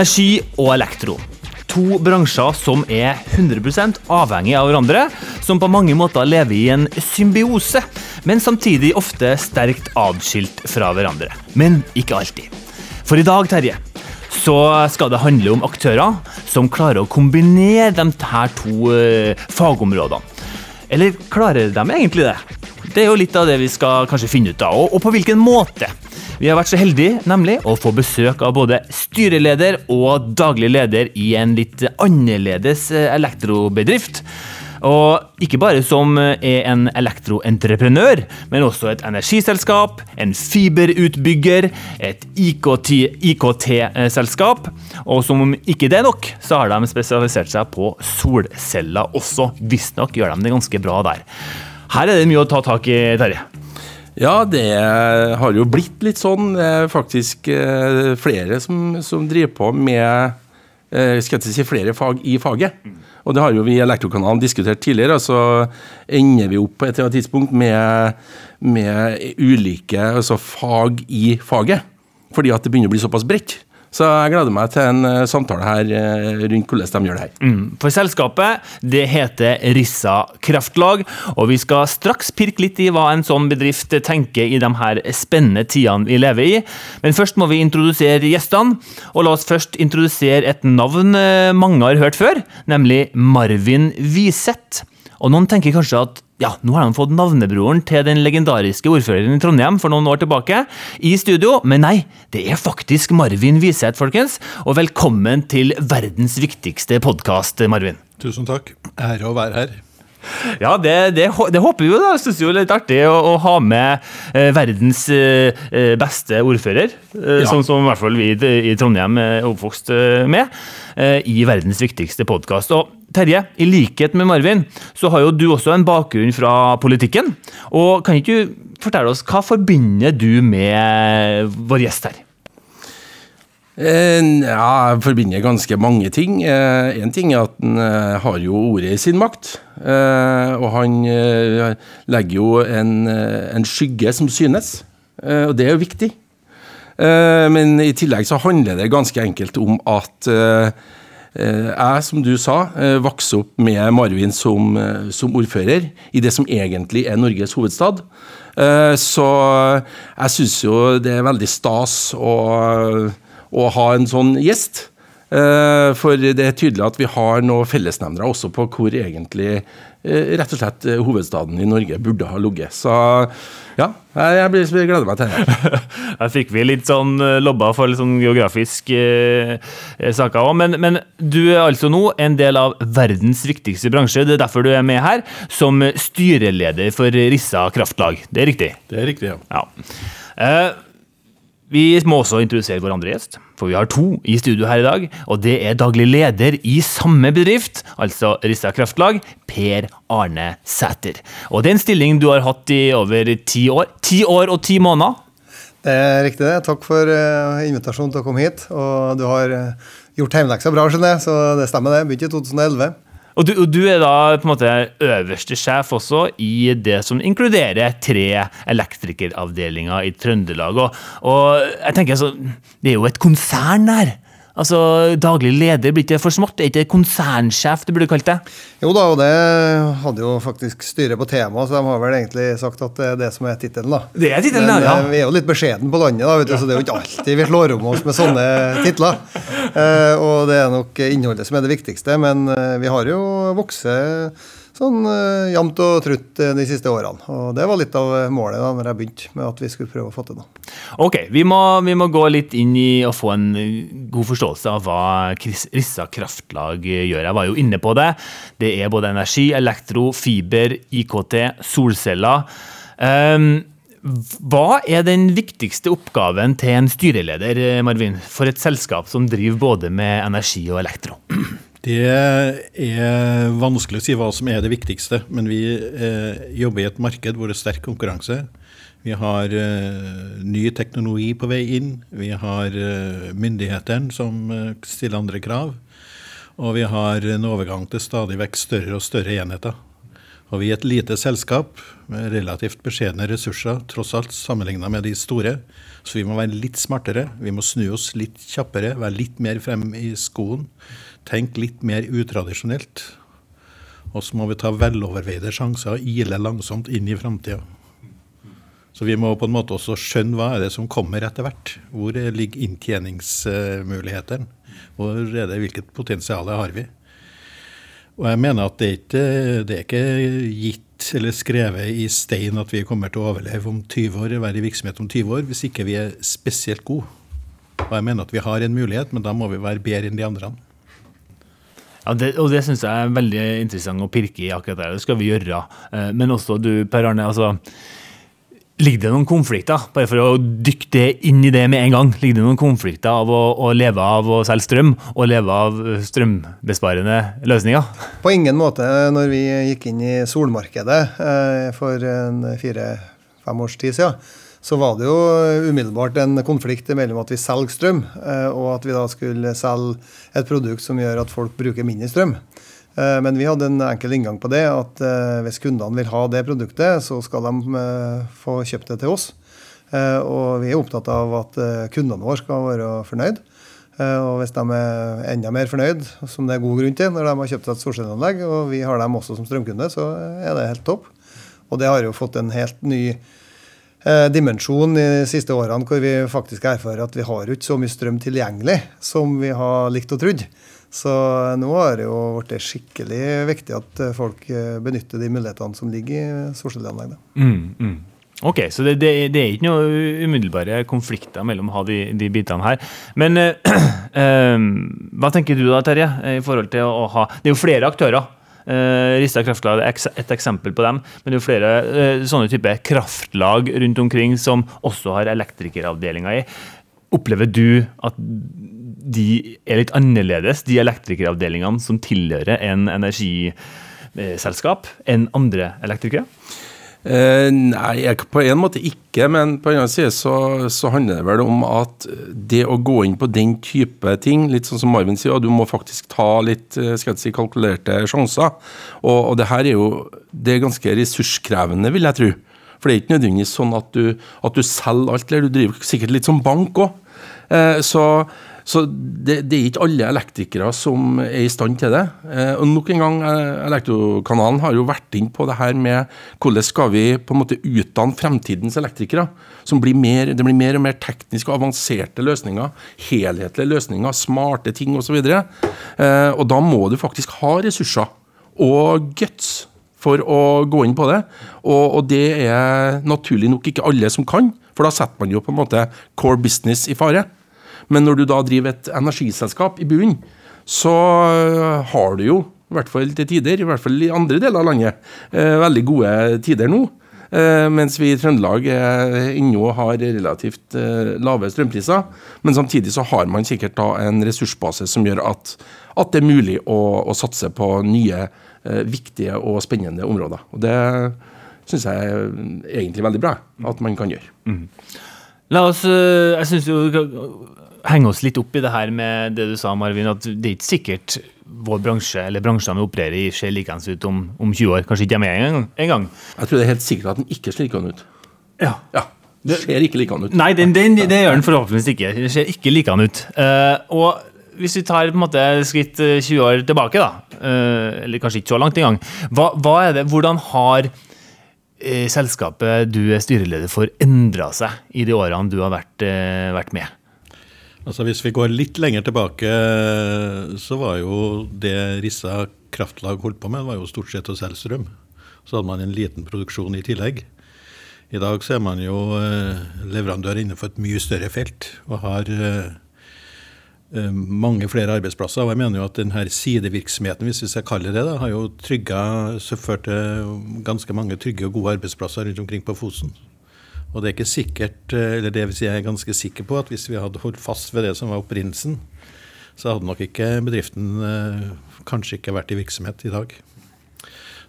Energi og elektro. To bransjer som er 100% avhengig av hverandre, som på mange måter lever i en symbiose, men samtidig ofte sterkt atskilt fra hverandre. Men ikke alltid. For i dag, Terje, så skal det handle om aktører som klarer å kombinere de her to eh, fagområdene. Eller klarer de egentlig det? Det er jo litt av det vi skal kanskje finne ut av, og, på hvilken måte. Vi har vært så heldige nemlig å få besøk av både styreleder og daglig leder i en litt annerledes eh, elektrobedrift. Og ikke bare som er en elektroentreprenør, men også et energiselskap, en fiberutbygger, et IKT-selskap. og som om ikke det er nok, så har de spesialisert seg på solceller også. Visstnok gjør de det ganske bra der. Her er det mye å ta tak i, Terje. Ja, det har jo blitt litt sånn. Det er faktisk eh, flere som, som driver på med eh, skal jeg si, flere fag i faget. Og det har jo vi i Elektrokanalen diskutert tidligere. Og Så ender vi opp på et eller annet tidspunkt med, med ulike altså fag i faget. Fordi at det begynner å bli såpass bredt. Så jeg gleder meg til en uh, samtale her uh, rundt hvordan de gjør det her. Mm, for selskapet det heter Rissa Kraftlag, og vi skal straks pirke litt i hva en sånn bedrift tenker i de her spennende tidene vi lever i. Men først må vi introdusere gjestene, og la oss først introdusere et navn uh, mange har hørt før, nemlig Marvin Wiseth. Og noen tenker kanskje at ja, nå har de fått navnebroren til den legendariske ordføreren i Trondheim for noen år tilbake i studio, men nei, det er faktisk Marvin Wiseth, folkens. Og velkommen til verdens viktigste podkast, Marvin. Tusen takk. Ære å være her. Ja, det, det, det, håper vi jo. da. Syns jo det er litt artig å, å ha med eh, verdens eh, eh beste ordfører, eh, ja. sånn som i hvert fall vi i Trondheim er oppvokst eh, med, eh, i verdens viktigste podkast. Og Terje, i likhet med Marvin, så har jo du også en bakgrunn fra politikken. Og kan ikke du fortelle oss, hva forbinder du med vår gjest her? Eh, ja, jeg forbinder ganske mange ting. Én eh, ting er at han eh, har jo ordet i sin makt. Og han legger jo en, en skygge som synes, og det er jo viktig. Men i tillegg så handler det ganske enkelt om at jeg, som du sa, vokste opp med Marvin som, som ordfører i det som egentlig er Norges hovedstad. Så jeg syns jo det er veldig stas å å ha en sånn gjest. Eh, for det er tydelig at vi har noen fellesnevnere også på hvor egentlig eh, rett og slett eh, hovedstaden i Norge burde ha ligget. Så ja, jeg, jeg gleder meg til det. Her fikk vi litt sånn lobba for litt sånn geografiske eh, saker òg. Men, men, du er altså nå en del av verdens viktigste bransje. Det er derfor du er med her, som styreleder for Rissa Kraftlag. Det er riktig? Det er riktig, ja. ja. Eh, vi må også introdusere vår andre gjest, for vi har to i studio her i dag. Og det er daglig leder i samme bedrift, altså Rissa Kraftlag, Per Arne Sæter. Og det er en stilling du har hatt i over ti år. Ti år og ti måneder. Det er riktig, det. Takk for uh, invitasjonen til å komme hit. Og du har uh, gjort hjemmeleksa bra, skjønner jeg, så det stemmer, det. Begynte i 2011. Og du, og du, er da på en måte øverste sjef også i det som inkluderer tre elektrikeravdelinger i Trøndelag. Og, og jeg tenker altså, det er jo et konsern der. Altså, Daglig leder blir ikke for smått? Det er ikke konsernsjef du burde kalt det? Jo da, og det hadde jo faktisk styret på temaet, så de har vel egentlig sagt at det er det som er tittelen. da. Det er tittelen, ja. Eh, vi er jo litt beskjeden på landet, da, vet du, så det er jo ikke alltid vi slår om oss med sånne titler. Eh, og det er nok innholdet som er det viktigste, men eh, vi har jo vokst sånn uh, jevnt og trutt uh, de siste årene. Og det var litt av målet da når jeg begynte med at vi skulle prøve å få til noe. Ok, vi må, vi må, gå litt inn i å få en god forståelse av hva Rissa Kraftlag gjør. Jeg var jo inne på det. Det er både energi, elektro, fiber, IKT, solceller. Um, hva er den viktigste oppgaven til en styreleder Marvin, for et selskap som driver både med energi og elektro? Det er vanskelig å si hva som er det viktigste, men vi eh, jobber i et marked hvor det er sterk konkurranse. Vi har eh, ny teknologi på vei inn. Vi har eh, myndighetene som eh, stiller andre krav. Og vi har en overgang til stadig vekk større og større enheter. Og vi er et lite selskap med relativt beskjedne ressurser, tross alt, sammenligna med de store. Så vi må være litt smartere. Vi må snu oss litt kjappere, være litt mer frem i skoen. Tenke litt mer utradisjonelt. Og så må vi ta veloverveide sjanser og ile langsomt inn i framtida. Så vi må på en måte også skjønne hva er det som kommer etter hvert. Hvor ligger inntjeningsmulighetene? Hvor er det, hvilket potensial har vi? Og jeg mener at det er ikke det er ikke gitt eller skrevet i stein at vi kommer til å overleve om 20 år, være i virksomhet om 20 år, hvis ikke vi er spesielt gode. Og jeg mener at vi har en mulighet, men da må vi være bedre enn de andre. Ja, det, og det syns jeg er veldig interessant å pirke i akkurat der. Det skal vi gjøre. Eh, men også du, Per Arne. altså Ligger det noen konflikter, bare for å dykke det inn i det med en gang? Ligger det noen konflikter av å, å leve av å selge strøm, og leve av strømbesparende løsninger? På ingen måte. Når vi gikk inn i solmarkedet for for fire-fem års tid siden, så var det jo umiddelbart en konflikt mellom at vi selger strøm, eh, og at vi da skulle selge et produkt som gjør at folk bruker mindre strøm. Eh, men vi hadde en enkel inngang på det, at eh, hvis kundene vil ha det produktet, så skal de eh, få kjøpt det til oss. Og vi er opptatt av at kundene våre skal være fornøyd. Og hvis de er enda mer fornøyd, som det er god grunn til når de har kjøpt et solcelleanlegg, og vi har dem også som strømkunde, så er det helt topp. Og det har jo fått en helt ny dimensjon i de siste årene, hvor vi faktisk erfarer at vi har ikke så mye strøm tilgjengelig som vi har likt og trodd. Så nå har det jo blitt skikkelig viktig at eh, folk eh, benytter de mulighetene som ligger i solcelleanlegget. Mm, mm. Ok, så det, det, det, er ikke noe umiddelbare konflikter mellom å ha de, de bitene her. Men øh, øh, hva tenker du da, Terje, i forhold til å ha Det er jo flere aktører. Uh, Rista kraftlag er et eksempel på dem, men det er jo flere uh, sånne type kraftlag rundt omkring som også har elektrikeravdelinger i. Opplever du at de er litt annerledes, de elektrikeravdelingene som tilhører en energiselskap, enn andre elektrikere? Eh, nei, på en måte ikke, men på en annen side så, så, handler det vel om at det å gå inn på den type ting, litt sånn som Marvin sier, du må faktisk ta litt eh, skal jeg si, kalkulerte sjanser. Og, og det her er jo det er ganske ressurskrevende, vil jeg tro. For det er ikke nødvendigvis sånn at du, at du selger alt, eller du driver sikkert litt som bank òg. Eh, så, så det, det, er ikke alle elektrikere som er i stand til det. Eh, og nok en gang, eh, Elektrokanalen har jo vært inn på det her med hvordan skal vi på en måte utdanne fremtidens elektrikere. Som blir mer, det blir mer og mer tekniske og avanserte løsninger. Helhetlige løsninger, smarte ting osv. Og, så og da må du faktisk ha ressurser og guts for å gå inn på det. Og, og, det er naturlig nok ikke alle som kan, for da setter man jo på en måte core business i fare. Men når du da driver et energiselskap i bunnen, så har du jo, i hvert fall til tider, i hvert fall i andre deler av landet, eh, veldig gode tider nå. Eh, mens vi i Trøndelag ennå har relativt lave strømpriser. Men samtidig så har man sikkert da en ressursbase som gjør at, at det er mulig å, å satse på nye viktige og spennende områder. Og Det syns jeg er egentlig veldig bra at man kan gjøre. Mm. La oss, jeg synes jo henge oss litt opp i det her med det du sa, Marvin, at det er ikke sikkert vår bransje eller bransjene vi opererer i, ser likeens ut om, om, 20 år. Kanskje ikke jeg med en, en. Jeg tror det er helt sikkert at den ikke ser likeens ut. Ja. ja. Det ser ikke likeens ut. Nei, den, den, det gjør den forhåpentligvis ikke. Det ser ikke likeens ut. Uh, og hvis vi tar på en måte skritt 20 eh, år tilbake, da, uh, eller kanskje ikke så langt engang, hva, hva er det, hvordan har selskapet du er styreleder for, endra seg i de årene du har vært, vært med? Altså Hvis vi går litt lenger tilbake, så var jo det Rissa kraftlag holdt på med, var jo stort sett å selge strøm. Så hadde man en liten produksjon i tillegg. I dag så er man jo leverandør innenfor et mye større felt og har Eh, mange flere arbeidsplasser. og jeg mener jo at denne sidevirksomheten hvis vi skal kalle det det, har jo trygga, ført til ganske mange trygge og gode arbeidsplasser rundt omkring på Fosen. Og det er ikke sikkert, eh, eller det vil si jeg er ganske sikker på, at hvis vi hadde holdt fast ved det som var opprinnelsen, så hadde nok ikke bedriften eh, kanskje ikke vært i virksomhet i dag.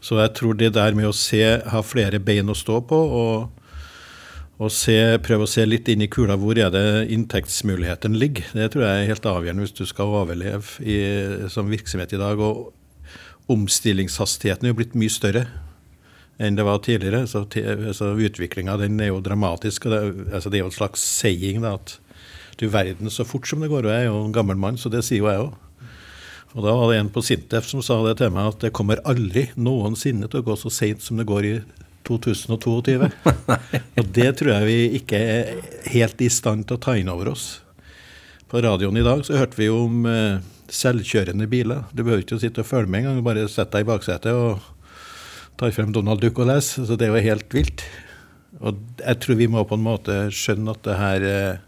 Så jeg tror det der med å se, ha flere bein å stå på og og se, prøve å se litt inn i kula hvor er det inntektsmuligheten ligger. Det tror jeg er helt avgjørende hvis du skal overleve i, som virksomhet i dag. Og omstillingshastigheten er jo blitt mye større. Enn det var tidligere. Så, så Utviklinga er jo dramatisk. og det, altså det, er jo et slags saying da, at du verden så fort som det går. Og jeg er jo en gammel mann, så det sier jo jeg òg. Og da var det en på Sintef som sa det til meg, at det kommer aldri noensinne til å gå så seint som det går i 2022. og det tror jeg vi ikke er helt i stand til å ta inn over oss. På radioen i dag så hørte vi om eh, selvkjørende biler. Du behøver ikke å sitte og følge med engang, bare sette deg i baksetet og tar frem Donald Duck og leser. Så det er jo helt vilt. Og jeg tror vi må på en måte skjønne at det her eh,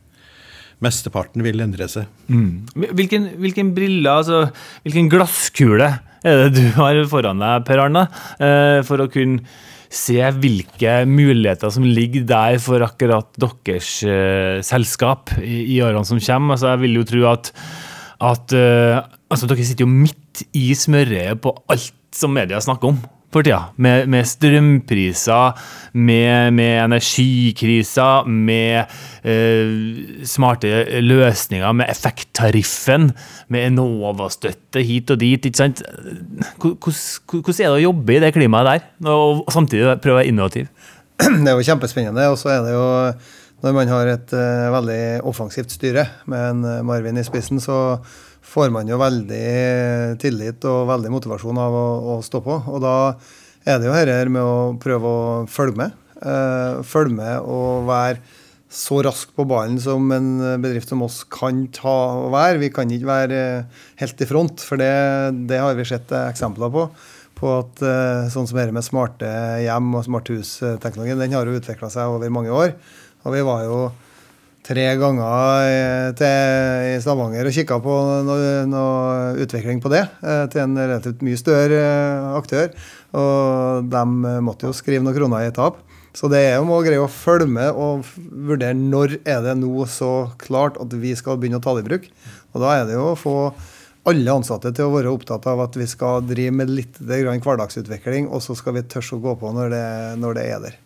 mesteparten vil endre seg. Mm. Hvilken, hvilken brille, altså hvilken glasskule er det du har foran deg, Per Arne, eh, for å kunne se hvilke muligheter som ligger der for akkurat deres uh, selskap i, årene som kommer. Altså, jeg vil jo tro at, at altså, dere sitter jo midt i smørøyet på alt som media snakker om for tida. Med, med strømpriser, med, med energikriser, med eh, smarte løsninger, med effekttariffen, med Enova-støtte hit og dit. ikke sant? Hvordan er det å jobbe i det klimaet der, og samtidig prøve å være innovativ? Det er jo kjempespennende. Og så er det jo når man har et uh, veldig offensivt styre med en uh, Marvin i spissen, så får man jo veldig tillit og veldig motivasjon av å, å stå på. Og da er det jo dette med å prøve å følge med. Uh, følge med og være så rask på ballen som en bedrift som oss kan ta og være. Vi kan ikke være helt i front, for det, det har vi sett eksempler på. På at uh, sånn som dette med smarte hjem og smarthus-teknologien, den har jo utvikla seg over mange år. Og vi var jo tre ganger til, i Stavanger og kikka på noe, noe, utvikling på det, eh, til en relativt mye større eh, aktør. Og de måtte jo skrive noen kroner i tap. Så det er jo å greie å følge med og vurdere når er det nå så klart at vi skal begynne å ta det i bruk. Og da er det jo å få alle ansatte til å være opptatt av at vi skal drive med litt hverdagsutvikling, og så skal vi tørre å gå på når det, når det er der.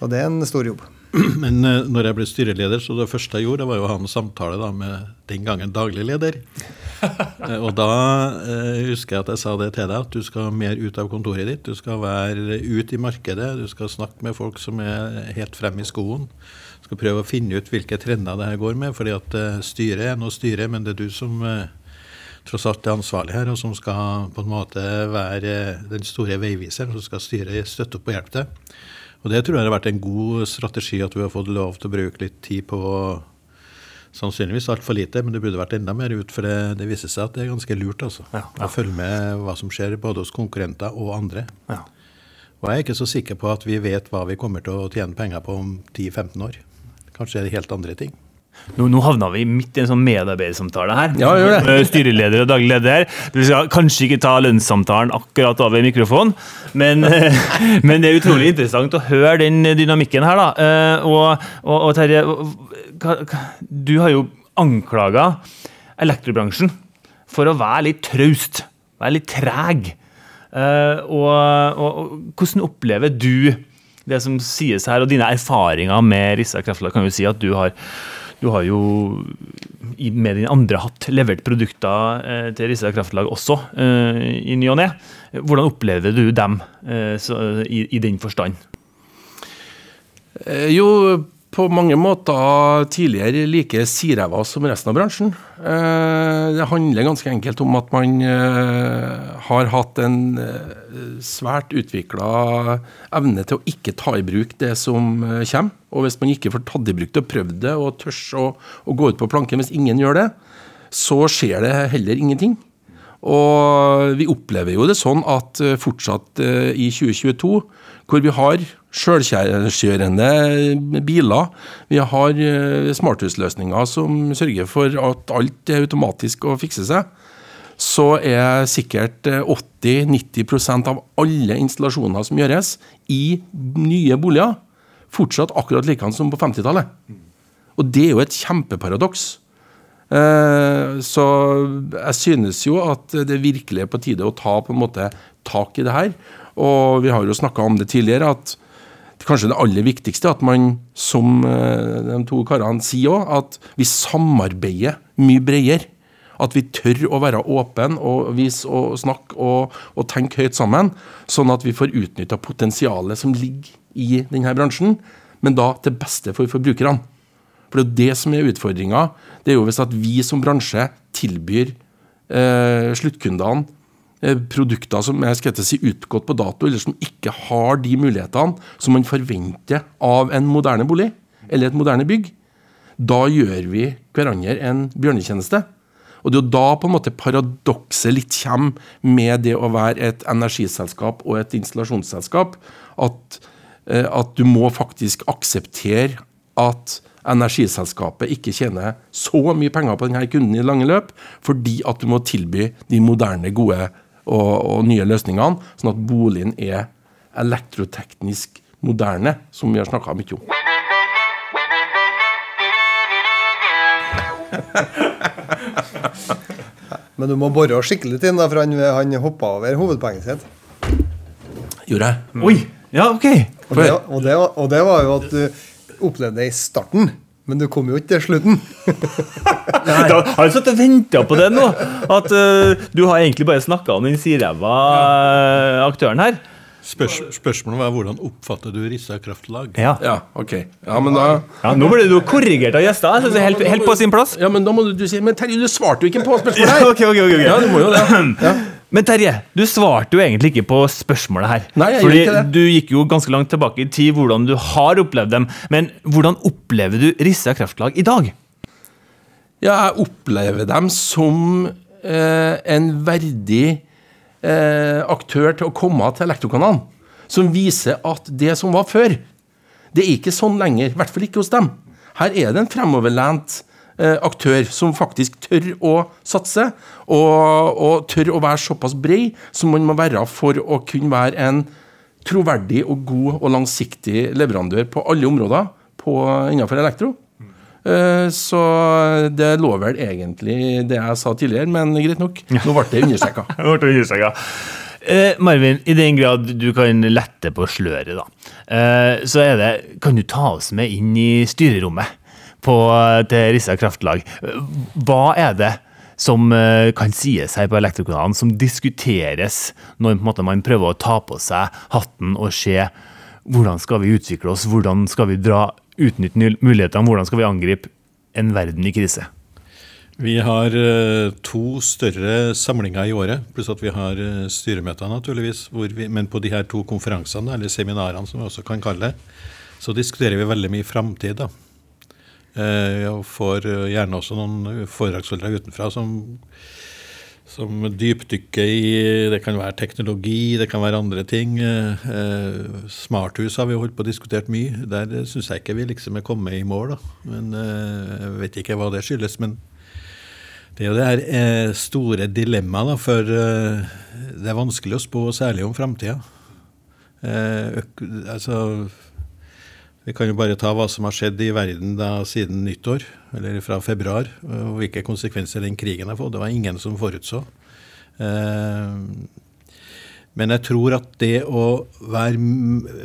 Og det er en stor jobb. Men uh, når jeg ble styreleder, så det første jeg gjorde, det var jo å ha en samtale da, med den gangen daglig leder. uh, og da uh, husker jeg at jeg sa det til deg, at du skal mer ut av kontoret ditt. Du skal være ut i markedet, du skal snakke med folk som er helt fremme i skoen. Du skal prøve å finne ut hvilke trender det her går med. fordi at styret er noe styret, men det er du som tross alt er ansvarlig her, og som skal på en måte være den store veiviseren, som skal styre, støtte opp og hjelpe til. Og det tror jeg har vært en god strategi at vi har fått lov til å bruke litt tid på Sannsynligvis altfor lite, men det burde vært enda mer ut. For det, det viser seg at det er ganske lurt altså, ja, ja. å følge med hva som skjer både hos konkurrenter og andre. Ja. Og jeg er ikke så sikker på at vi vet hva vi kommer til å tjene penger på om 10-15 år. Kanskje er det helt andre ting. Nå, nå, havna vi midt i en sånn medarbeidersamtale her. Ja, gjør det. Styreleder og daglig leder. Vi skal kanskje ikke ta lønnssamtalen akkurat over mikrofonen, men, men, det er utrolig interessant å høre den dynamikken her. da. Eh, og, og, og Terje, du har jo anklaga elektrobransjen for å være litt traust, være litt treg. Uh, og, og, hvordan opplever du det som sies her, og dine erfaringer med Rissa Kraftlag? Kan jo si at du har du har jo med din andre hatt levert produkter eh, til Rissa Kraftlag også eh, i ny og ne. Hvordan opplever du dem eh, i, den forstand? Jo, på mange måter tidligere like siræva som resten av bransjen. Eh, det handler ganske enkelt om at man eh, har hatt en eh, svært utvikla evne til å ikke ta i bruk det som kommer. Og hvis man ikke får tatt i bruk det og prøvd det og tør å, å gå ut på planken hvis ingen gjør det, så skjer det heller ingenting. Og vi opplever jo det sånn at fortsatt i 2022, hvor vi har sjølkjørende biler. Vi har eh, smarthusløsninger som sørger for at alt er automatisk og fikser seg. Så er sikkert 80-90 eh, av alle installasjoner som gjøres i nye boliger, fortsatt akkurat likeens som på 50-tallet. Og det er jo et kjempeparadoks. Eh, så jeg synes jo at det virkelig er på tide å ta på en måte tak i det her. Og vi har jo snakka om det tidligere, at det kanskje det aller viktigste at man, som eh, de to karene sier òg, at vi samarbeider mye bredere. At vi tør å være åpne og vise og snakke og, og tenke høyt sammen, sånn at vi får utnytta potensialet som ligger i denne bransjen, men da til beste for forbrukerne. For det er jo det som er utfordringa. Det er jo hvis at vi som bransje tilbyr eh, sluttkundene eh, produkter som jeg skal si, utgått på dato, eller som ikke har de mulighetene som man forventer av en moderne bolig eller et moderne bygg, da gjør vi hverandre en bjørnetjeneste. Og det er jo da på en måte paradokset litt kommer med det å være et energiselskap og et installasjonsselskap. At, eh, at du må faktisk akseptere at energiselskapet ikke tjener så mye penger på denne kunden i det lange løp, fordi at du må tilby de moderne, gode og, og nye løsningene, sånn at boligen er elektroteknisk moderne, som vi har snakka mye om. Men du må bore skikkelig inn, da, for han, han hoppa over hovedpoenget sitt. Gjorde jeg? Oi! Ja, ok. Og det, og, det, og det var jo at du opplevde det i starten, men du kom jo ikke til slutten. Da har jeg satt og venta på det nå. At uh, du har egentlig bare snakka om den siræva uh, aktøren her. Spørs, spørsmålet var hvordan oppfatter du Rissa kraftlag? Ja. Ja, ok. Ja, men da ja Nå ble du korrigert av gjester. Jeg synes det er helt, helt på sin plass. Ja, men da må du, du si Men Terje, du svarte jo ikke på spørsmålet Ja, her! ok, ok, ok, okay. Ja, du må jo det. Ja. Men Terje, du svarte jo egentlig ikke på spørsmålet her. Nei, jeg Fordi ikke det. Du gikk jo ganske langt tilbake i tid hvordan du har opplevd dem. Men hvordan opplever du Rissa kraftlag i dag? Ja, jeg opplever dem som eh, en verdig eh, aktør til å komme til Elektrokanalen. Som viser at det som var før, det er ikke sånn lenger. I hvert fall ikke hos dem. Her er det en fremoverlent aktør som faktisk tør å satse, og, og tør å være såpass bred som man må være for å kunne være en troverdig og god og langsiktig leverandør på alle områder på, innenfor elektro. Eh, Så det lå vel egentlig det jeg sa tidligere, men greit nok. Nå ble det understreka. Jeg ble understreket. Eh, Marvin, i den grad du kan lette på sløret, da, eh, så er det Kan du ta oss med inn i styrerommet på, til Rissa kraftlag? Eh, Hva er det som eh, kan sies her på Elektrokanalen, som diskuteres når måte, man prøver å ta på seg hatten og se hvordan skal vi utvikle oss, hvordan skal vi dra, utnytte mulighetene, hvordan skal vi angripe en verden i krise? Vi har eh, to større samlinger i året, pluss at vi har eh, styremøter, naturligvis. Vi, men på de her to konferansene, eller seminarene som vi også kan kalle det, så diskuterer vi veldig mye framtid. Eh, og får eh, gjerne også noen foredragsholdere utenfra som, som dypdykker i Det kan være teknologi, det kan være andre ting. Eh, smarthus har vi holdt på og diskutert mye. Der syns jeg ikke vi liksom er kommet i mål. da. Men Jeg vet ikke hva det skyldes. men det er jo det her store dilemmaet, for det er vanskelig å spå, særlig om framtida. Altså, vi kan jo bare ta hva som har skjedd i verden da siden nyttår, eller fra februar, og hvilke konsekvenser den krigen har fått. Det var ingen som forutså. Eh, men jeg tror at det å være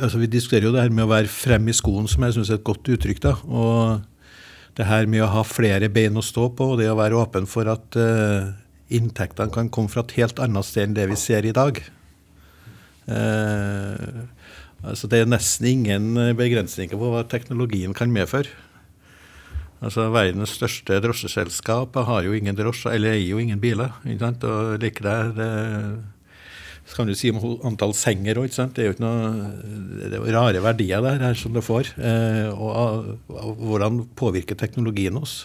altså Vi diskuterer jo det her med å være frem i skoen, som jeg syns er et godt uttrykk. da, og det her med å ha flere bein å stå på, og det å være åpen for at eh, inntektene kan komme fra et helt annet sted enn det vi ser i dag. Eh, altså Det er nesten ingen begrensninger på hva teknologien kan medføre. Altså Verdens største drosjeselskap har jo ingen drosjer, eller eier jo ingen biler. ikke sant? Og like der, det, så kan du si om antall senger òg. Det er jo ikke noe det er rare verdier der her som det får. Eh, og, og hvordan påvirker teknologien oss.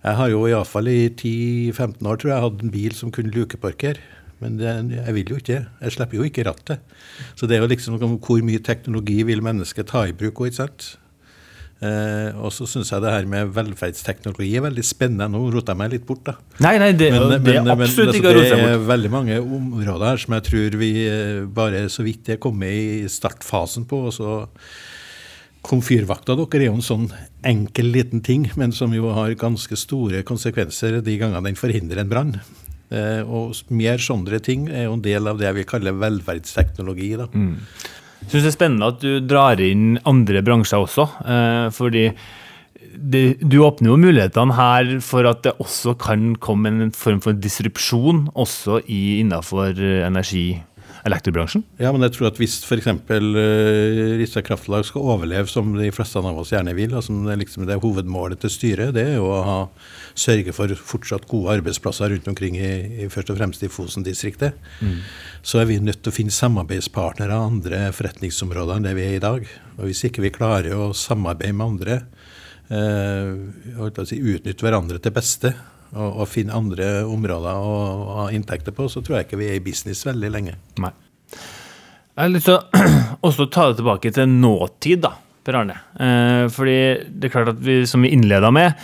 Jeg har jo iallfall i 10-15 år tror jeg hatt en bil som kunne lukeparkere. Men det, jeg vil jo ikke det. Jeg slipper jo ikke rattet. Så det er jo liksom hvor mye teknologi vil mennesket ta i bruk. Ikke sant? Eh, og så syns jeg det her med velferdsteknologi er veldig spennende. Nå roter jeg meg litt bort, da. Nei, nei, det, det er absolutt altså, ikke å rote seg Det er veldig mange områder her som jeg tror vi eh, bare så vidt er kommet i startfasen på. og så Komfyrvakta dere er jo en sånn enkel liten ting, men som jo har ganske store konsekvenser de gangene den forhindrer en brann. Eh, og mer sånne ting er jo en del av det jeg vil kalle velferdsteknologi. da. Jeg syns det er spennende at du drar inn andre bransjer også. Eh, fordi det, du åpner jo mulighetene her for at det også kan komme en form for disrupsjon også i, innenfor energi- elektrobransjen? Ja, men jeg tror at hvis f.eks. Uh, Rissa kraftlag skal overleve som de fleste av oss gjerne vil, altså liksom, det er hovedmålet til styret, det er jo å ha, sørge for fortsatt gode arbeidsplasser rundt omkring i, i først og fremst i Fosen-distriktet, mm. så er vi nødt til å finne samarbeidspartnere av andre forretningsområder enn det vi er i dag. Og hvis ikke vi klarer å samarbeide med andre, uh, si, utnytte hverandre til beste, og, og finne andre områder å ha inntekter på, så tror jeg ikke vi er i business veldig lenge. Nei. Jeg har lyst til å også ta det tilbake til nåtid, da, Per Arne. Eh, fordi det er klart at vi, som vi innleda med,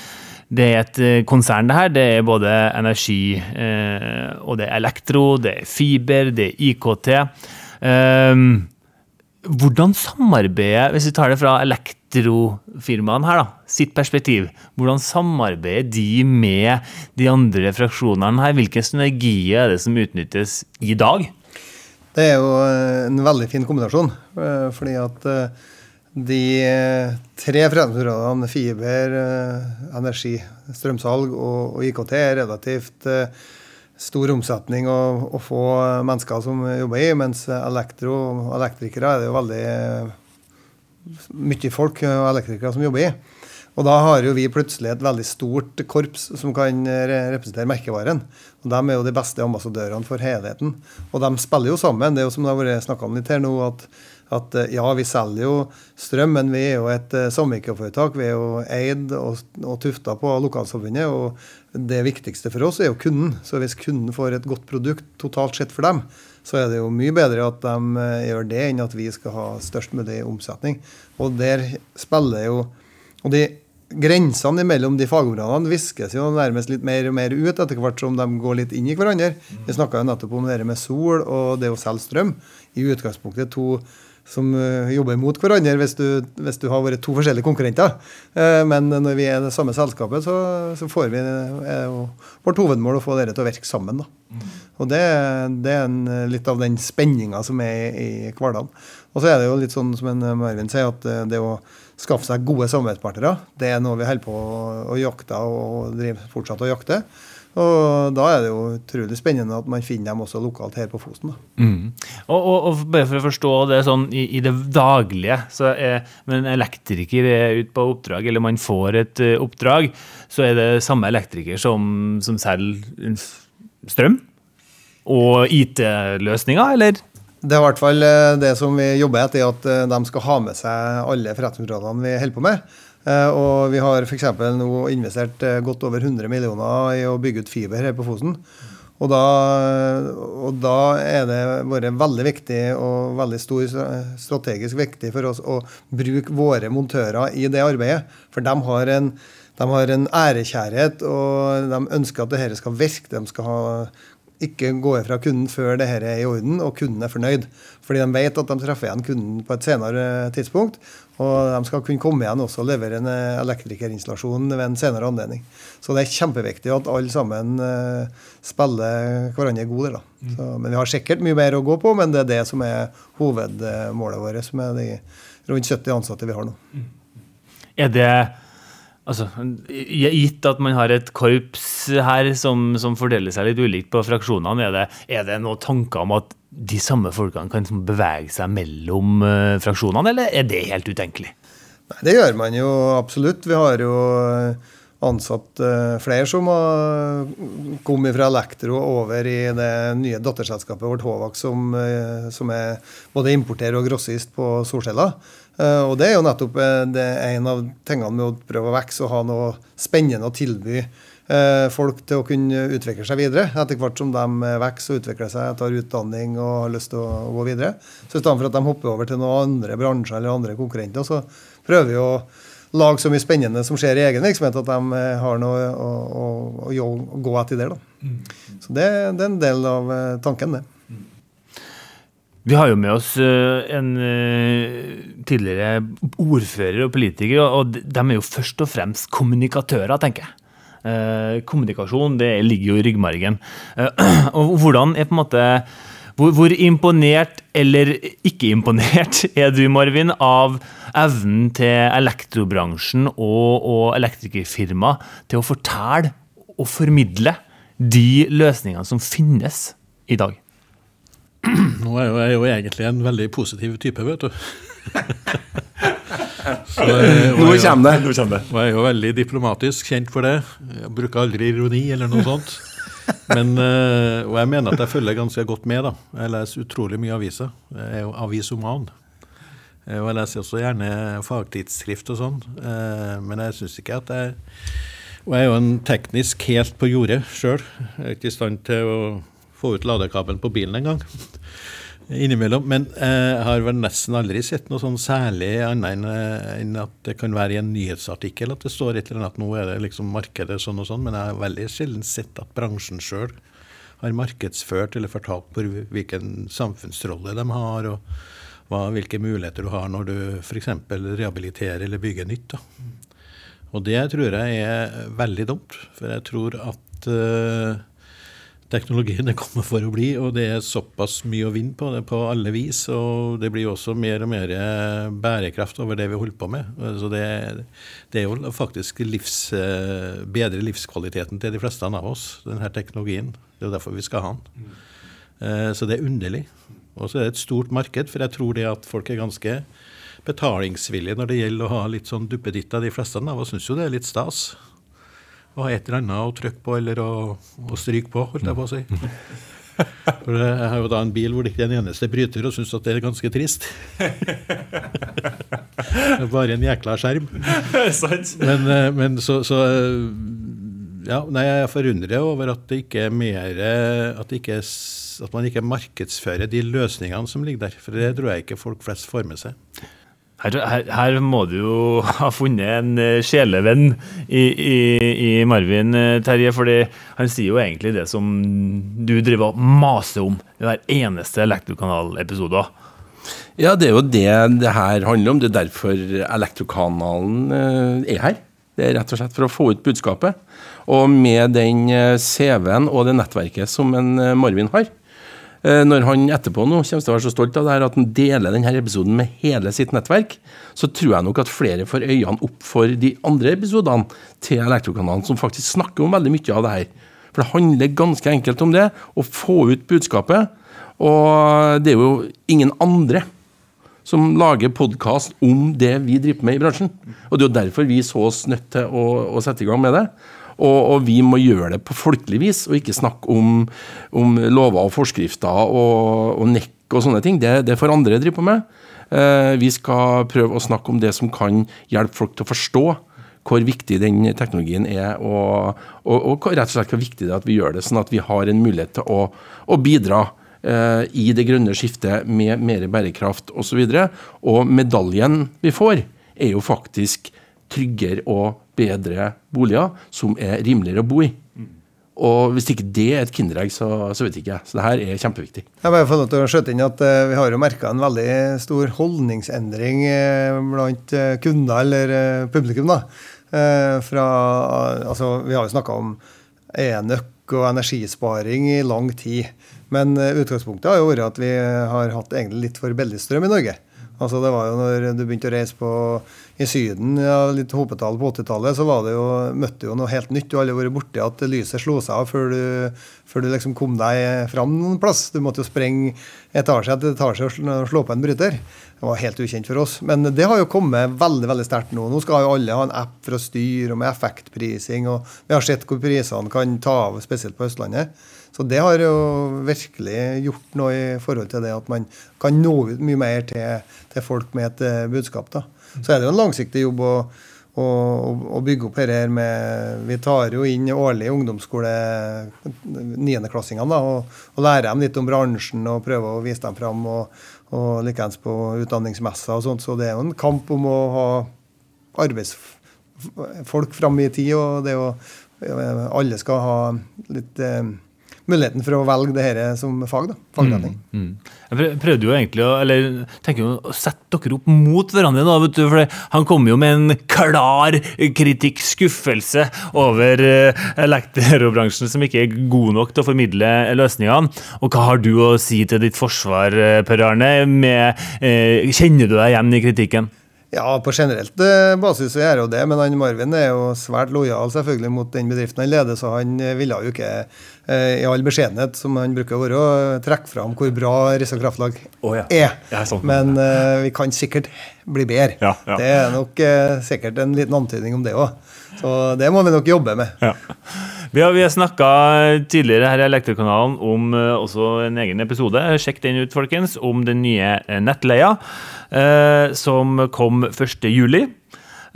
det er et eh, konsern, det her. Det er både energi, eh, og det er elektro, det er fiber, det er IKT. Eh, hvordan samarbeider, hvis vi tar det fra elektrofirmaene her, da, sitt perspektiv, hvordan samarbeider de med de andre fraksjonene her? Hvilke synergier er det som utnyttes i dag? Det er jo en veldig fin kombinasjon. Eh, fordi at eh, de tre fremtidsområdene, fiber, eh, energi, strømsalg og IKT, er relativt stor omsetning å, få mennesker som jobber i, mens elektro og elektrikere er det jo veldig mye folk og elektrikere som jobber i. Og da har jo vi plutselig et veldig stort korps som kan representere merkevaren. Og De er jo de beste ambassadørene for helheten. Og de spiller jo sammen. Det er jo som det har vært snakka om litt her nå, at, at, ja, vi selger jo strøm, men vi er jo et uh, samvirkeforetak. Vi er jo eid og, og tufta på lokalsamfunnet. Og det viktigste for oss er jo kunden. Så hvis kunden får et godt produkt totalt sett for dem, så er det jo mye bedre at de uh, gjør det, enn at vi skal ha størst mulig omsetning. Og der spiller jo og de grensene mellom de fagområdene viskes jo nærmest litt mer og mer ut etter hvert som de går litt inn i hverandre. Vi snakka nettopp om det med sol og det å selge strøm. I utgangspunktet to som uh, jobber mot hverandre hvis du, hvis du, har vært to forskjellige konkurrenter. Uh, men når vi er det samme selskapet, så, så får vi er jo vårt hovedmål å få dere til å virke sammen. Da. Mm. Og det, det er en, litt av den spenninga som er i, i hverdagen. Og så er det jo litt sånn som en Marvin sier, at det å skaffe seg gode samarbeidspartnere. Det er noe vi holder på å jakte og driver fortsatt å jakte. Og da er det jo utrolig spennende at man finner dem også lokalt her på Fosen. Mm. Og, og, og, bare for å forstå det sånn i, i det daglige, så er når en elektriker er ute på oppdrag, eller man får et uh, oppdrag, så er det samme elektriker som, som selger strøm og IT-løsninger, eller? Det er i hvert fall eh, det som vi jobber etter, at eh, de skal ha med seg alle forretningsområdene vi holder på med. Eh, og vi har f.eks. nå investert godt over 100 millioner i å bygge ut fiber her på Fosen. Og da, og da er det vært veldig viktig og veldig stor strategisk viktig for oss å bruke våre montører i det arbeidet. For de har en, de har en ærekjærhet, og de ønsker at dette skal virke. De skal ha ikke går fra kunden før det her er i orden og kunden er fornøyd. Fordi de vet at de treffer igjen kunden på et senere tidspunkt. Og de skal kunne komme igjen også og levere en eh, elektrikerinstallasjon ved en senere anledning. Så det er kjempeviktig at alle sammen uh, spiller hverandre gode. Da. Mm. Så, men vi har sikkert mye mer å gå på, men det er det som er hovedmålet vårt med de rundt 70 ansatte vi har nå. Mm. Er det Altså, Gitt at man har et korps her som, som fordeler seg litt ulikt på fraksjonene, er det, er det noen tanker om at de samme folkene kan liksom bevege seg mellom uh, fraksjonene, eller er det helt utenkelig? Nei, Det gjør man jo absolutt. Vi har jo ansatt uh, flere som har kommet fra Elektro over i det nye datterselskapet vårt Håvak, som, som er både importer og grossist på solceller. Eh, og det er jo nettopp er en av tingene med å prøve å vokse og ha noe spennende å tilby eh, folk til å kunne utvikle seg videre. Etter hvert som de vokser og utvikler seg, tar utdanning og har lyst til å gå videre. Så i stedet for at de hopper over til noen andre bransjer eller andre konkurrenter, så prøver vi å lage så mye spennende som skjer i egen virksomhet, at de har noe å, å, å, å gå etter der. Da. Mm. Så det, det, er en del av tanken, det. Vi har jo med oss eh, en eh, tidligere ordfører og politiker, og de er jo først og fremst kommunikatører, tenker jeg. Eh, kommunikasjon det ligger jo i ryggmargen. Og hvordan er på en måte Hvor, imponert eller ikke imponert er du, Marvin, av evnen til elektrobransjen og, og elektrikerfirma til å fortelle og formidle de løsningene som finnes i dag? Nå er jo jeg jo egentlig en veldig positiv type, vet du. Så, eh, Nå kommer det. Nå Og jeg er jo veldig diplomatisk kjent for det. Jeg bruker aldri ironi eller noe sånt. Men, eh, og jeg mener at jeg følger ganske godt med. da. Jeg leser utrolig mye aviser. Jeg er jo avisoman. Eh, og jeg leser også gjerne fagtidsskrift og sånn. Men jeg syns ikke at jeg Og jeg er jo en teknisk helt på jordet sjøl. Jeg er ikke i stand til å få ut ladekabelen på bilen engang innimellom. Men eh, jeg har vel nesten aldri sett noe sånn særlig annet eh, enn at det kan være i en nyhetsartikkel at det står et eller annet at nå er det liksom markedet sånn og sånn, men jeg har veldig sjelden sett at bransjen sjøl har markedsført eller fortalt på hvilken samfunnsrolle de har, og hva, hvilke muligheter du har når du f.eks. rehabiliterer eller bygger nytt. Da. Og det tror jeg er veldig dumt, for jeg tror at uh, teknologien kommer for å bli, og det er såpass mye å vinne på det på alle vis. Og det blir også mer og mer eh, bærekraft over det vi holder på med. Så det, det er jo faktisk livs, eh, bedre livskvaliteten til de fleste av oss, denne teknologien. Det er jo derfor vi skal ha den. Eh, så det er underlig. Og så er det et stort marked, for jeg tror det at folk er ganske betalingsvillige når det gjelder å ha litt sånn duppeditter. De fleste av oss syns jo det er litt stas ha et eller annet å trykke på eller å, å stryke på, holdt jeg på å si. For jeg har jo da en bil hvor det ikke er en eneste bryter, og syns at det er ganske trist. Det er bare en jækla skjerm. Men, eh, men så, så, eh, Ja, nei, jeg forundrer over at det ikke er mer at, ikke, at man ikke markedsfører de løsningene som ligger der. For det tror jeg ikke folk flest får med seg. Her, her, her, må du jo ha funnet en uh, sjelevenn i, i, i, Marvin, uh, Terje. fordi han sier jo egentlig det som du driver og maser om i hver eneste Elektrokanal-episode. Ja, det er jo det det her handler om. Det er derfor Elektrokanalen uh, er her. Det er rett og slett for å få ut budskapet. Og med den CV-en og det nettverket som en Marvin har, Eh, når han etterpå nå kommer til å være så stolt av det her at han deler denne episoden med hele sitt nettverk, så tror jeg nok at flere får øynene opp for de andre episodene til Elektrokanalen, som faktisk snakker om veldig mye av det her. For det handler ganske enkelt om det, å få ut budskapet. Og det er jo ingen andre som lager podkast om det vi driver med i bransjen. Og det er jo derfor vi så oss nødt til å, å sette i gang med det. Og, og, vi må gjøre det på folkelig vis, og ikke snakke om, om lover og forskrifter og, og nekk og sånne ting. Det, det får andre drive på med. Eh, vi skal prøve å snakke om det som kan hjelpe folk til å forstå hvor viktig den teknologien er, og, og, og rett og slett hvor viktig det er at vi gjør det, sånn at vi har en mulighet til å, å bidra eh, i det grønne skiftet med mer bærekraft osv. Og, så og medaljen vi får, er jo faktisk tryggere og bedre boliger som er rimeligere å bo i. Og hvis ikke det er et kinderegg, så, så, vet ikke jeg. Så det her er kjempeviktig. Jeg bare får lov til å skjøte inn at uh, Vi har jo merka en veldig stor holdningsendring uh, blant uh, kunder eller publikum. da. fra, altså, vi har jo snakka om enøk og energisparing i lang tid. Men utgangspunktet har jo vært at vi har hatt egentlig litt for billig strøm i Norge. Altså Det var jo når du begynte å reise på i Syden, ja, litt hopetall på 80-tallet, så var det jo, møtte jo noe helt nytt. Du har aldri vært borti at lyset slo seg av før du, før du liksom kom deg fram noen plass. Du måtte jo sprenge etasje etter etasje og slå på en bryter. Det var helt ukjent for oss. Men det har jo kommet veldig veldig sterkt nå. Nå skal jo alle ha en app for å styre, og med effektprising. og Vi har sett hvor prisene kan ta av, spesielt på Østlandet. Så det har jo virkelig gjort noe i forhold til det at man kan nå ut mye mer til, til folk med et uh, budskap. da. Så er det jo en langsiktig jobb å, å, å bygge opp her med Vi tar jo inn årlig ungdomsskole niendeklassingene og, og lærer dem litt om bransjen og prøver å vise dem fram. og, og likeens på utdanningsmesser og sånt. Så det er jo en kamp om å ha arbeidsfolk fram i tid. og det er jo Alle skal ha litt eh, muligheten for å velge det her som fag. da, fagretning. Mm. Jeg prøvde jo egentlig å eller, tenker jo, å sette dere opp mot hverandre. da, vet du, for Han kom jo med en klar kritikk, skuffelse, over eh, elektrobransjen som ikke er god nok til å formidle løsningene. Og hva har du å si til ditt forsvar, eh, Per Arne? Med, eh, kjenner du deg igjen i kritikken? Ja, på generelt eh, basis så gjør jeg jo det, men han Marvin er jo svært lojal selvfølgelig mot den bedriften han leder, så han eh, ville jo ikke eh, i all beskjedenhet, som han bruker å være, trekke fram hvor bra Rissa Kraftlag oh, ja. er. Ja, sånn. Men uh, vi kan sikkert bli bedre. Ja. Det er nok uh, sikkert en liten antydning om det òg. Så det må vi nok jobbe med. Ja. Vi har, vi har snakka tidligere her i Elektrokanalen om uh, også en egen episode. Sjekk den ut, folkens. Om den nye eh, nettleia eh, som kom 1. juli.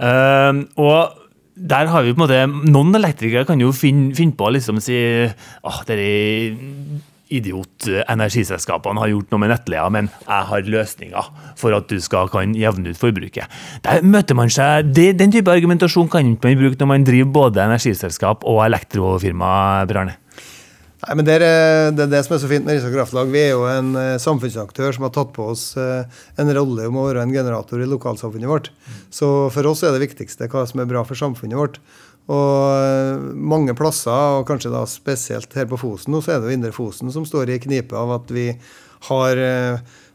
Eh, og der har vi på en måte Noen elektrikere kan jo finne, finne på å liksom si at dere idiot-energiselskapene har gjort noe med nettleia, men jeg har løsninger for at du skal kan jevne ut forbruket. Der møter man seg, det, Den type argumentasjon kan ikke man bruke når man driver både energiselskap og elektrofirma. Bjarne. Nei, men det er, det er det som er så fint med Rissa Kraftlag. Vi er jo en eh, samfunnsaktør som har tatt på oss eh, en rolle om å være en generator i lokalsamfunnet vårt. Så for oss er det viktigste hva som er bra for samfunnet vårt. Og eh, mange plasser, og kanskje da spesielt her på Fosen, så er det jo Indre Fosen som står i knipe av at vi har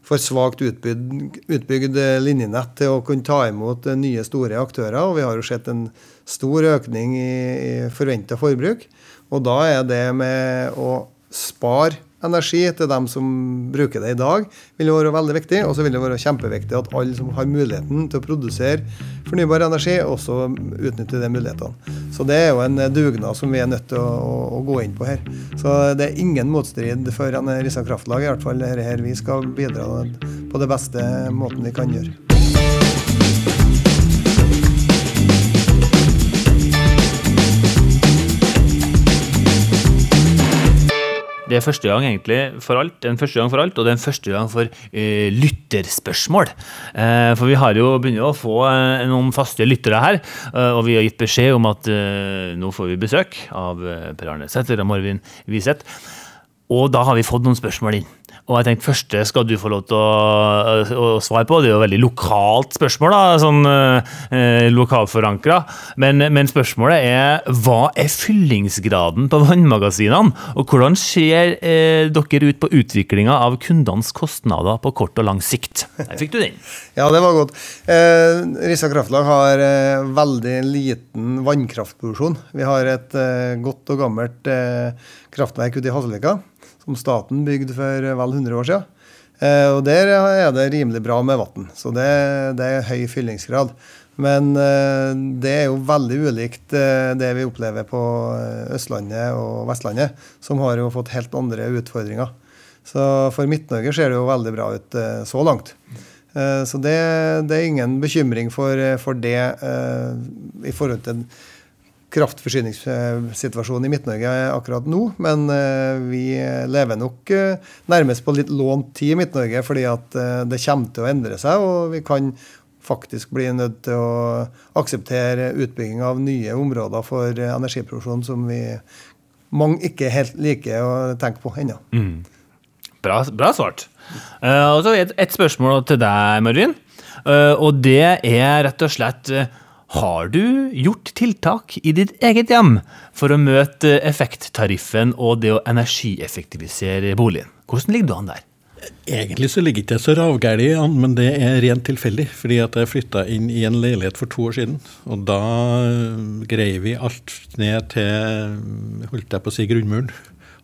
for svakt utbygd, utbygd linjenett til å kunne ta imot nye, store aktører. Og vi har jo sett en stor økning i, i forventa forbruk. Og da er det med å spare energi til dem som bruker det i dag, vil være veldig viktig. Og så vil det være kjempeviktig at alle som har muligheten til å produsere fornybar energi, også utnytter de mulighetene. Så det er jo en dugnad som vi er nødt til å, å, gå inn på her. Så det er ingen motstrid for Rissa Kraftlag, i hvert fall her, her. Vi skal bidra på det beste måten vi kan gjøre. Det er første gang egentlig for alt, den første gang for alt, og det er en første gang for uh, lytterspørsmål. Uh, for vi har jo begynt å få uh, noen faste lyttere her, og vi har gitt beskjed om at nå får vi besøk av Per Arne Sæther og Marvin Wiseth. Og da har vi fått noen spørsmål inn. Og jeg tenkte første skal du få lov til å, å svare på. Det er jo et veldig lokalt spørsmål, da, sånn eh, lokalforankra. Men, men spørsmålet er hva er fyllingsgraden på vannmagasinene? Og hvordan ser eh, dere ut på utviklinga av kundenes kostnader på kort og lang sikt? Der fikk du den. Ja, det var godt. Eh, Rissa Kraftlag har eh, veldig liten vannkraftproduksjon. Vi har et eh, godt og gammelt eh, kraftverk ute i Hasselvika som staten bygde for eh, vel 100 år siden. Eh, og der er det rimelig bra med vann, så det, det er høy fyllingsgrad. Men eh, det er jo veldig ulikt det vi opplever på Østlandet og Vestlandet, som har jo fått helt andre utfordringer. Så for Midt-Norge ser det jo veldig bra ut så langt. Så det, det er ingen bekymring for, for det i forhold til kraftforsyningssituasjonen i Midt-Norge akkurat nå. Men eh, vi lever nok eh, nærmest på litt lånt tid i Midt-Norge, fordi at eh, det kommer til å endre seg. Og vi kan faktisk bli nødt til å akseptere utbygging av nye områder for energiproduksjon som vi mange ikke helt liker å tenke på ennå. Bra, bra svart. Uh, og så et, et spørsmål til deg, Marvin. Uh, og det er rett og slett eh, Har du gjort tiltak i ditt eget hjem for å møte effekttariffen og det å energieffektivisere boligen? Hvordan ligger du an der? Egentlig så ligger ikke så ravgæli an, men det er rent tilfeldig. Fordi at jeg flytta inn i en leilighet for to år siden. Og da øh, greier vi alt ned til holdt jeg på å si grunnmuren.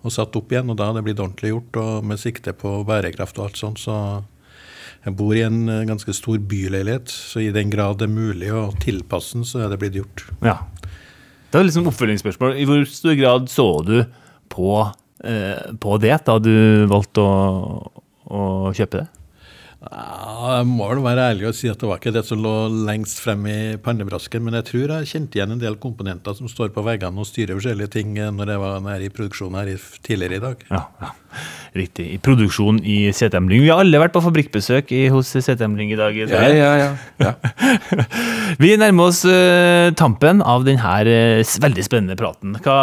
Og satt opp igjen. Og da har det blitt ordentlig gjort, og med sikte på bærekraft og alt sånt. Så jeg bor i en øh, ganske stor byleilighet, så i den grad det er mulig å tilpasse den, så er det blitt gjort. Ja. Det var liksom oppfølgingsspørsmål. I hvor stor grad så du på, eh, på det da du valgte å, å kjøpe det? Ja, jeg må vel være ærlig og si at det var ikke det som lå lengst frem i pannebrasken, men jeg tror jeg kjente igjen en del komponenter som står på veggene og styrer forskjellige ting eh, når jeg var nær i produksjonen her tidligere i dag. Ja, ja. Riktig. I produksjon i CTM Lyng. Vi har alle vært på fabrikkbesøk i, hos CTM Lyng i dag. Ja, ja, ja. ja. Vi nærmer oss uh, tampen av denne uh, veldig spennende praten. Hva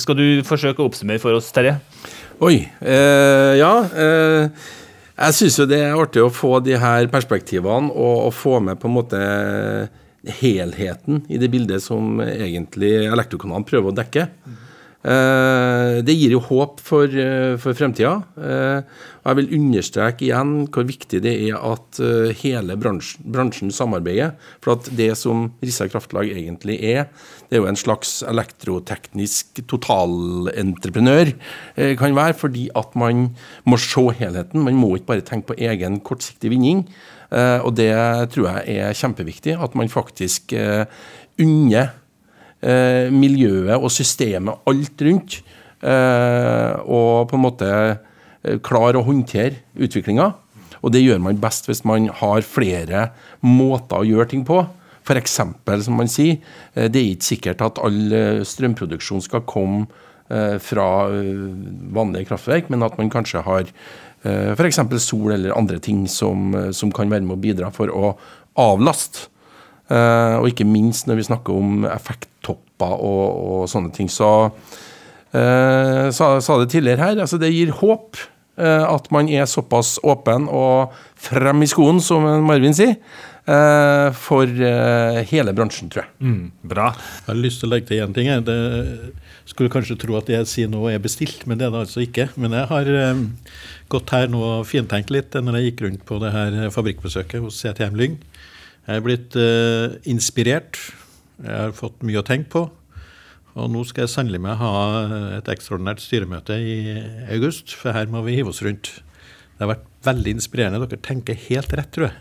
skal du forsøke å oppsummere for oss, Terje? Oi. Eh, ja. Eh, jeg syns jo det er artig å få de her perspektivene og, og få med på en måte helheten i det bildet som egentlig Elektrokanalen prøver å dekke. Eh, det gir jo håp for, eh, for fremtida. Eh, jeg vil understreke igjen hvor viktig det er at eh, hele bransjen, bransjen samarbeider. For at det som Rissa Kraftlag egentlig er, det er jo en slags elektroteknisk totalentreprenør, eh, kan være, fordi at man må se helheten. Man må ikke bare tenke på egen kortsiktig vinning. Eh, og det tror jeg er kjempeviktig, at man faktisk eh, unner eh, miljøet og systemet alt rundt. Eh, og på en måte eh, klare å håndtere utviklinga. Og det gjør man best hvis man har flere måter å gjøre ting på. F.eks. som man sier, eh, det er ikke sikkert at all eh, strømproduksjon skal komme eh, fra eh, vanlige kraftverk, men at man kanskje har eh, f.eks. sol eller andre ting som, eh, som kan være med å bidra for å avlaste. Eh, og ikke minst når vi snakker om effekttopper og, og sånne ting. Så eh, sa, sa det tidligere her, altså det gir håp eh, at man er såpass åpen og frem i skoen, som Marvin sier, eh, for hele bransjen, tror jeg. Mm, bra. Jeg har lyst til å legge til én ting. jeg. Skulle kanskje tro at det jeg sier nå er bestilt, men det er det altså ikke. Men jeg har gått her nå og fintenkt litt når jeg gikk rundt på det her fabrikkbesøket hos CTM Lyng. Jeg er blitt eh, inspirert. Jeg har fått mye å tenke på. Og nå skal jeg sannelig meg ha et ekstraordinært styremøte i august, for her må vi hive oss rundt. Det har vært veldig inspirerende. Dere tenker helt rett, tror jeg.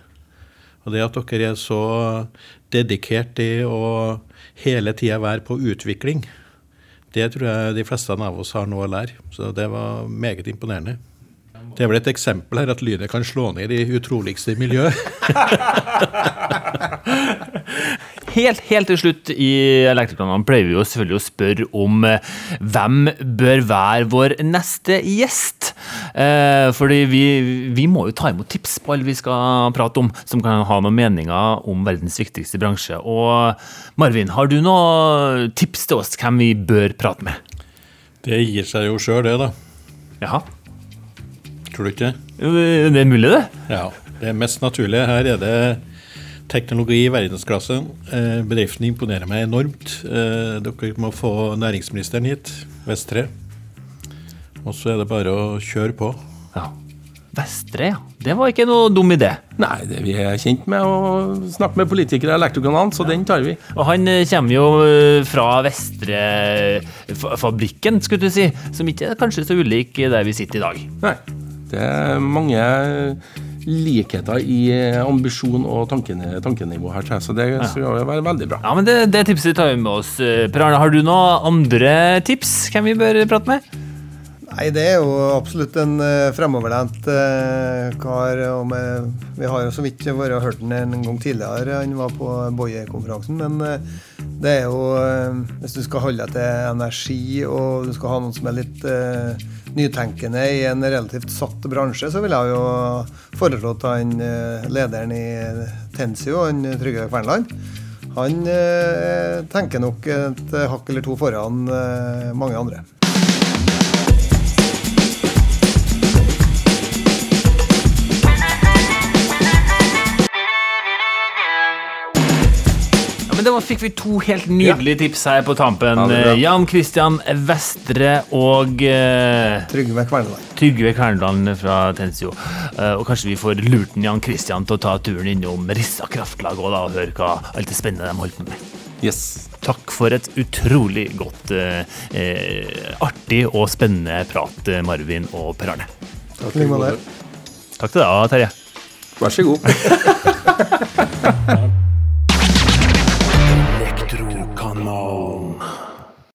Og det at dere er så dedikert i å hele tida være på utvikling, det tror jeg de fleste av oss har noe å lære. Så det var meget imponerende. Det er vel et eksempel her at lynet kan slå ned i utroligste miljø. Helt, helt til slutt i Elektrikerne pleier vi jo selvfølgelig å spørre om eh, hvem bør være vår neste gjest. Eh, fordi vi, vi må jo ta imot tips på alle vi skal prate om, som kan ha noen meninger om verdens viktigste bransje. Og Marvin, har du noen tips til oss hvem vi bør prate med? Det gir seg jo sjøl, det, da. Jaha, Tror du ikke? det er mulig det? Ja. Det mest naturlige her er det teknologi i verdensklasse. Eh, bedriften imponerer meg enormt. Eh, dere må få næringsministeren hit, Vestre. Og så er det bare å kjøre på. Ja. Vestre, ja. Det var ikke noe dum idé. Nei, det vi er kjent med å snakke med politikere i Elektrokanalen, så den tar vi. Og han eh, kommer jo fra Vestre-fabrikken, skulle du si, som ikke er kanskje så ulik der vi sitter i dag. Nei, det er mange likheter i ambisjon og tankenivå her, så det skal jo være veldig bra. Ja, men det, det tipset tar vi med oss. Eh, Per Arne, har du noen andre tips hvem vi bør prate med? Nei, det er jo absolutt en eh, fremoverlent eh, kar. Og med, vi har jo så vidt vært og hørt den en gang tidligere. Han var på Boje-konferansen. Men eh, det er jo eh, Hvis du skal holde deg til energi, og du skal ha noen som er litt eh, nytenkende i en relativt satt bransje, så vil jeg jo foreslått han eh, lederen i Tensio, han Trygve Kvernland. Han eh, tenker nok et hakk eller to foran eh, mange andre. Men Da fikk vi to helt nydelige tips her på tampen. Ja, Jan Christian Vestre og uh, Trygve Kverneland. Trygve Kverneland fra Tensio. Uh, og kanskje vi får lurten Jan Christian til å ta turen innom Rissa kraftlag og da, og høre hva alt det spennende de holder på med. Yes. Takk for et utrolig godt, eh, eh, artig og spennende prat, Marvin og Per Arne. Takk. Takk til deg, Terje. Vær så god.